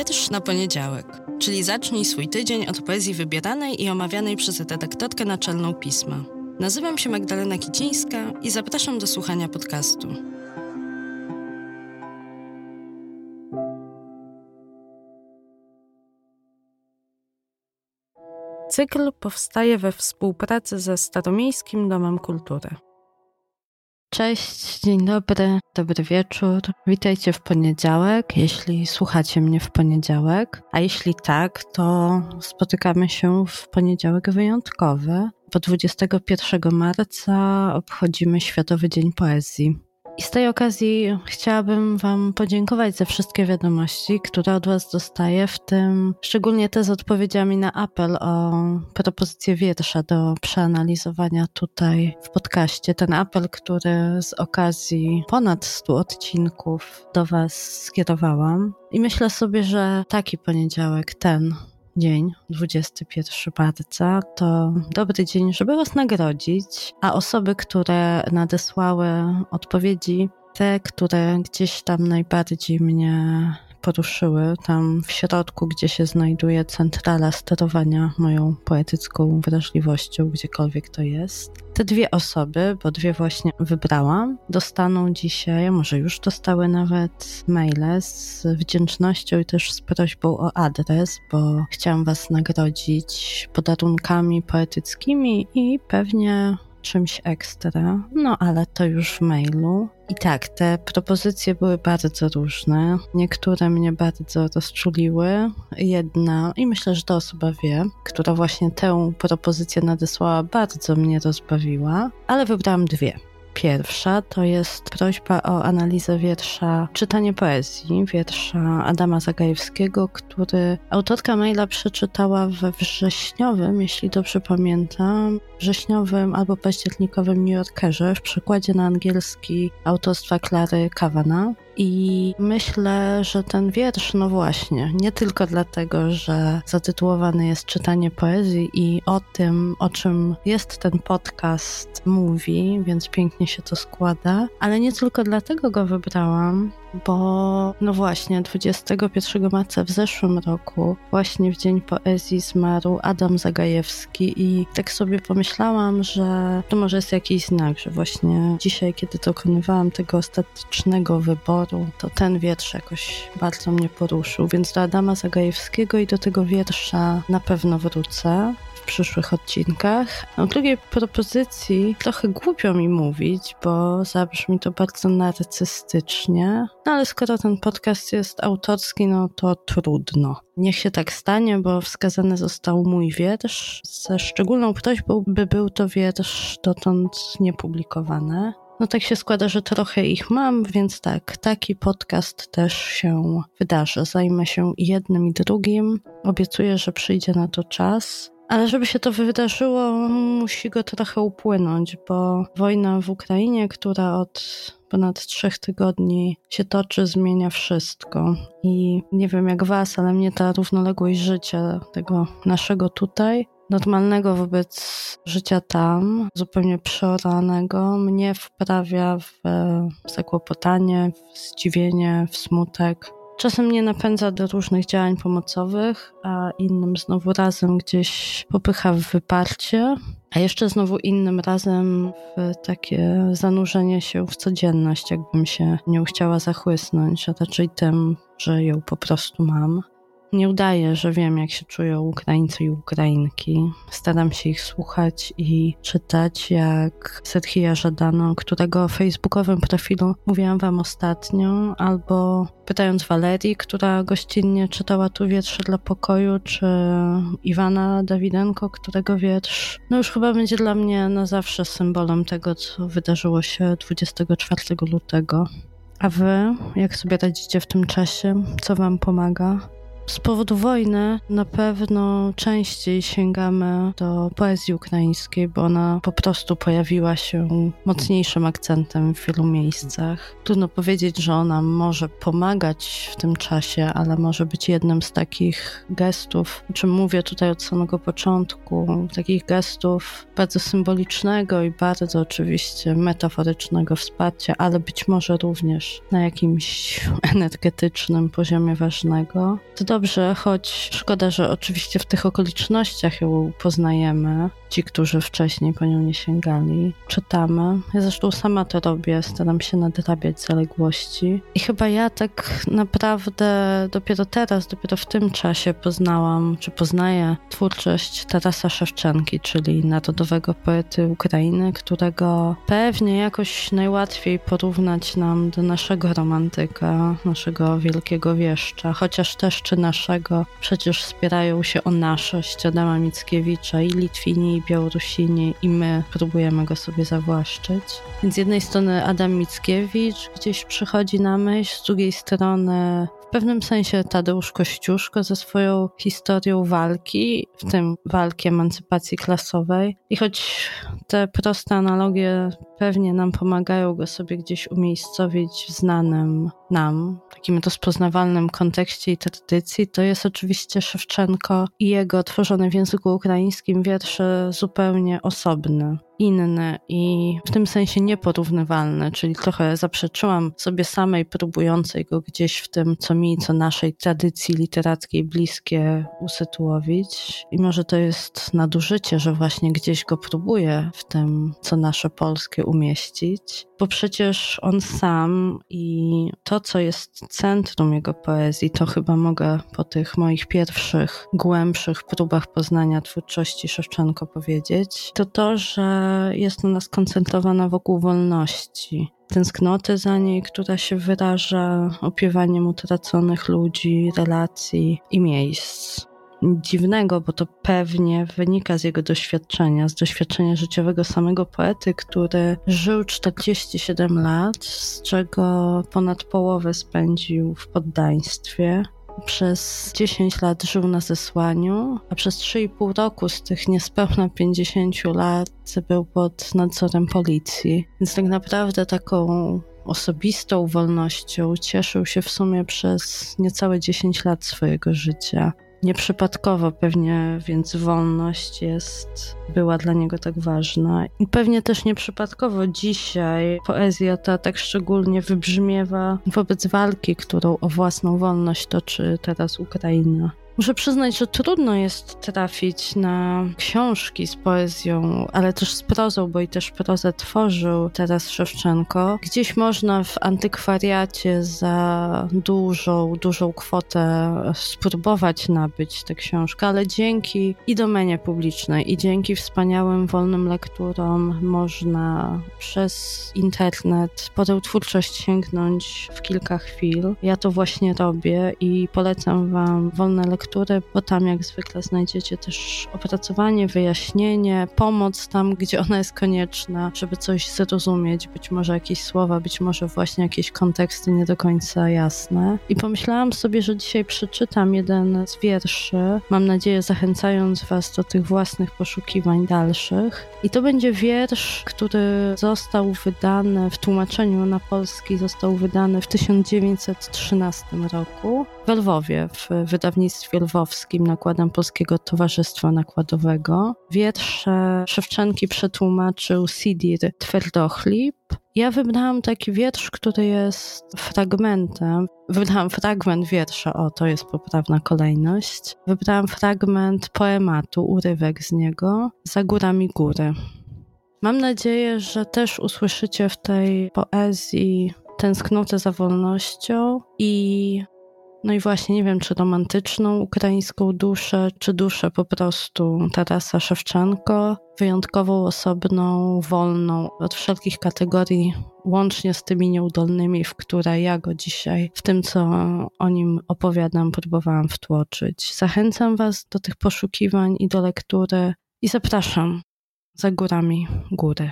Wiersz na poniedziałek, czyli zacznij swój tydzień od poezji wybieranej i omawianej przez redaktorkę naczelną pisma. Nazywam się Magdalena Kicińska i zapraszam do słuchania podcastu. Cykl powstaje we współpracy ze Staromiejskim Domem Kultury. Cześć, dzień dobry, dobry wieczór. Witajcie w poniedziałek, jeśli słuchacie mnie w poniedziałek. A jeśli tak, to spotykamy się w poniedziałek wyjątkowy, bo 21 marca obchodzimy Światowy Dzień Poezji. I z tej okazji chciałabym Wam podziękować za wszystkie wiadomości, które od Was dostaję, w tym szczególnie te z odpowiedziami na apel o propozycję wiersza do przeanalizowania tutaj w podcaście. Ten apel, który z okazji ponad 100 odcinków do Was skierowałam. I myślę sobie, że taki poniedziałek, ten dzień, 21 marca, to dobry dzień, żeby Was nagrodzić, a osoby, które nadesłały odpowiedzi, te, które gdzieś tam najbardziej mnie poruszyły, tam w środku, gdzie się znajduje centrala sterowania moją poetycką wrażliwością, gdziekolwiek to jest. Te dwie osoby, bo dwie właśnie wybrałam, dostaną dzisiaj, może już dostały nawet maile z wdzięcznością i też z prośbą o adres, bo chciałam Was nagrodzić podarunkami poetyckimi i pewnie czymś ekstra, no ale to już w mailu. I tak, te propozycje były bardzo różne. Niektóre mnie bardzo rozczuliły. Jedna, i myślę, że to osoba wie, która właśnie tę propozycję nadesłała, bardzo mnie rozbawiła, ale wybrałam dwie. Pierwsza to jest prośba o analizę wiersza Czytanie poezji, wiersza Adama Zagajewskiego, który autorka maila przeczytała we wrześniowym, jeśli dobrze pamiętam, wrześniowym albo październikowym New Yorkerze w przekładzie na angielski autorstwa Klary Kawana. I myślę, że ten wiersz, no właśnie, nie tylko dlatego, że zatytułowany jest Czytanie poezji i o tym, o czym jest ten podcast, mówi, więc pięknie się to składa, ale nie tylko dlatego go wybrałam, bo no właśnie 21 marca w zeszłym roku, właśnie w Dzień Poezji zmarł Adam Zagajewski i tak sobie pomyślałam, że to może jest jakiś znak, że właśnie dzisiaj, kiedy dokonywałam tego ostatecznego wyboru, to ten wiersz jakoś bardzo mnie poruszył, więc do Adama Zagajewskiego i do tego wiersza na pewno wrócę przyszłych odcinkach. O drugiej propozycji trochę głupio mi mówić, bo zabrzmi to bardzo narcystycznie, no ale skoro ten podcast jest autorski, no to trudno. Niech się tak stanie, bo wskazany został mój wiersz. Ze szczególną prośbą, by był to wiersz dotąd niepublikowany. No tak się składa, że trochę ich mam, więc tak, taki podcast też się wydarzy. Zajmę się jednym i drugim. Obiecuję, że przyjdzie na to czas. Ale żeby się to wydarzyło, musi go trochę upłynąć, bo wojna w Ukrainie, która od ponad trzech tygodni się toczy, zmienia wszystko. I nie wiem jak was, ale mnie ta równoległość życia, tego naszego tutaj, normalnego wobec życia tam, zupełnie przeoranego, mnie wprawia w zakłopotanie, w zdziwienie, w smutek. Czasem mnie napędza do różnych działań pomocowych, a innym znowu razem gdzieś popycha w wyparcie, a jeszcze znowu innym razem w takie zanurzenie się w codzienność, jakbym się nie chciała zachłysnąć, a raczej tym, że ją po prostu mam. Nie udaję, że wiem, jak się czują Ukraińcy i Ukrainki. Staram się ich słuchać i czytać, jak Serhija Żadano, którego facebookowym profilu mówiłam wam ostatnio, albo pytając Walerii, która gościnnie czytała tu wiersze dla pokoju, czy Iwana Dawidenko, którego wiersz, no już chyba będzie dla mnie na zawsze symbolem tego, co wydarzyło się 24 lutego. A wy, jak sobie radzicie w tym czasie? Co wam pomaga? Z powodu wojny na pewno częściej sięgamy do poezji ukraińskiej, bo ona po prostu pojawiła się mocniejszym akcentem w wielu miejscach. Trudno powiedzieć, że ona może pomagać w tym czasie, ale może być jednym z takich gestów, o czym mówię tutaj od samego początku, takich gestów bardzo symbolicznego i bardzo oczywiście metaforycznego wsparcia, ale być może również na jakimś energetycznym poziomie ważnego. To dobrze, choć szkoda, że oczywiście w tych okolicznościach ją poznajemy, ci, którzy wcześniej po nią nie sięgali. Czytamy. Ja zresztą sama to robię, staram się nadrabiać zaległości. I chyba ja tak naprawdę dopiero teraz, dopiero w tym czasie poznałam, czy poznaję twórczość Tarasa Szewczenki, czyli narodowego poety Ukrainy, którego pewnie jakoś najłatwiej porównać nam do naszego romantyka, naszego wielkiego wieszcza, chociaż też czy naszego przecież wspierają się o naszość Adama Mickiewicza i Litwini, i Białorusini i my próbujemy go sobie zawłaszczyć. Więc z jednej strony Adam Mickiewicz gdzieś przychodzi na myśl, z drugiej strony w pewnym sensie Tadeusz Kościuszko ze swoją historią walki, w tym walki emancypacji klasowej. I choć te proste analogie pewnie nam pomagają go sobie gdzieś umiejscowić w znanym nam, takim rozpoznawalnym kontekście i tradycji, to jest oczywiście Szewczenko i jego tworzone w języku ukraińskim wiersze zupełnie osobne inny i w tym sensie nieporównywalny, czyli trochę zaprzeczyłam sobie samej próbującej go gdzieś w tym, co mi, co naszej tradycji literackiej bliskie usytuowić. I może to jest nadużycie, że właśnie gdzieś go próbuję w tym, co nasze polskie umieścić, bo przecież on sam i to, co jest centrum jego poezji, to chyba mogę po tych moich pierwszych, głębszych próbach poznania twórczości Szewczenko powiedzieć, to to, że jest ona skoncentrowana wokół wolności, tęsknoty za niej, która się wyraża opiewaniem utraconych ludzi, relacji i miejsc dziwnego, bo to pewnie wynika z jego doświadczenia, z doświadczenia życiowego samego poety, który żył 47 lat, z czego ponad połowę spędził w poddaństwie. Przez 10 lat żył na zesłaniu, a przez 3,5 roku z tych niespełna 50 lat był pod nadzorem policji. Więc tak naprawdę taką osobistą wolnością cieszył się w sumie przez niecałe 10 lat swojego życia. Nieprzypadkowo pewnie więc wolność jest, była dla niego tak ważna. I pewnie też nieprzypadkowo dzisiaj poezja ta tak szczególnie wybrzmiewa wobec walki, którą o własną wolność toczy teraz Ukraina. Muszę przyznać, że trudno jest trafić na książki z poezją, ale też z prozą, bo i też prozę tworzył teraz Szewczenko. Gdzieś można w antykwariacie za dużą, dużą kwotę spróbować nabyć tę książkę, ale dzięki i domenie publicznej, i dzięki wspaniałym wolnym lekturom można przez internet po tę twórczość sięgnąć w kilka chwil. Ja to właśnie robię i polecam Wam wolne lektury lektury, bo tam jak zwykle znajdziecie też opracowanie, wyjaśnienie, pomoc tam, gdzie ona jest konieczna, żeby coś zrozumieć, być może jakieś słowa, być może właśnie jakieś konteksty nie do końca jasne. I pomyślałam sobie, że dzisiaj przeczytam jeden z wierszy, mam nadzieję zachęcając Was do tych własnych poszukiwań dalszych. I to będzie wiersz, który został wydany w tłumaczeniu na polski, został wydany w 1913 roku w Lwowie w wydawnictwie lwowskim nakładem Polskiego Towarzystwa Nakładowego. Wiersze Szewczenki przetłumaczył Sidir Twerdochlib. Ja wybrałam taki wiersz, który jest fragmentem. Wybrałam fragment wiersza, o to jest poprawna kolejność. Wybrałam fragment poematu, urywek z niego, Za górami góry. Mam nadzieję, że też usłyszycie w tej poezji tęsknotę za wolnością i no i właśnie nie wiem, czy romantyczną ukraińską duszę, czy duszę po prostu Tarasa Szewczenko, wyjątkową, osobną, wolną od wszelkich kategorii, łącznie z tymi nieudolnymi, w które ja go dzisiaj, w tym co o nim opowiadam, próbowałam wtłoczyć. Zachęcam Was do tych poszukiwań i do lektury i zapraszam za górami góry.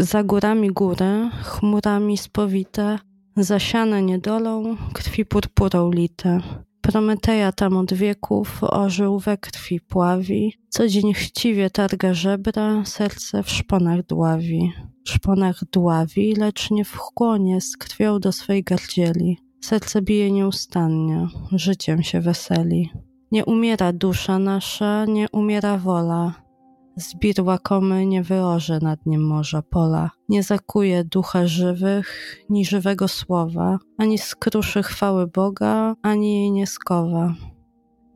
Za górami góry, chmurami spowite, zasiane niedolą, krwi purpurą lite. Prometeja tam od wieków orzeł we krwi pławi, co dzień chciwie targa żebra, serce w szponach dławi. W szponach dławi, lecz nie w chłonie z krwią do swej gardzieli. Serce bije nieustannie, życiem się weseli. Nie umiera dusza nasza, nie umiera wola. Zbir łakomy nie wyorze nad nim morza pola. Nie zakuje ducha żywych, ni żywego słowa, ani skruszy chwały Boga, ani jej nie skowa.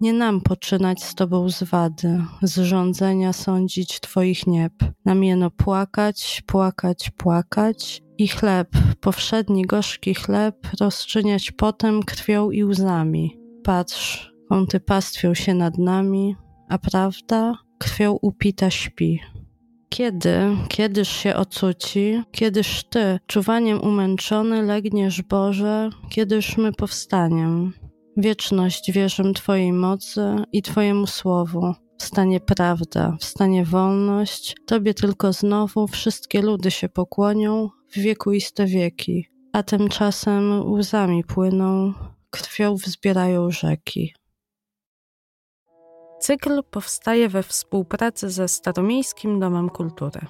Nie nam poczynać z Tobą zwady, z rządzenia sądzić Twoich nieb. Nam jeno płakać, płakać, płakać i chleb, powszedni gorzki chleb, rozczyniać potem krwią i łzami. Patrz, kąty pastwią się nad nami, a prawda krwią upita śpi. Kiedy, kiedyż się ocuci, kiedyż Ty, czuwaniem umęczony, legniesz Boże, kiedyż my powstaniem. Wieczność wierzę Twojej mocy i Twojemu słowu. Wstanie prawda, wstanie wolność, Tobie tylko znowu wszystkie ludy się pokłonią w wiekuiste wieki, a tymczasem łzami płyną, krwią wzbierają rzeki. Cykl powstaje we współpracy ze Staromiejskim Domem Kultury.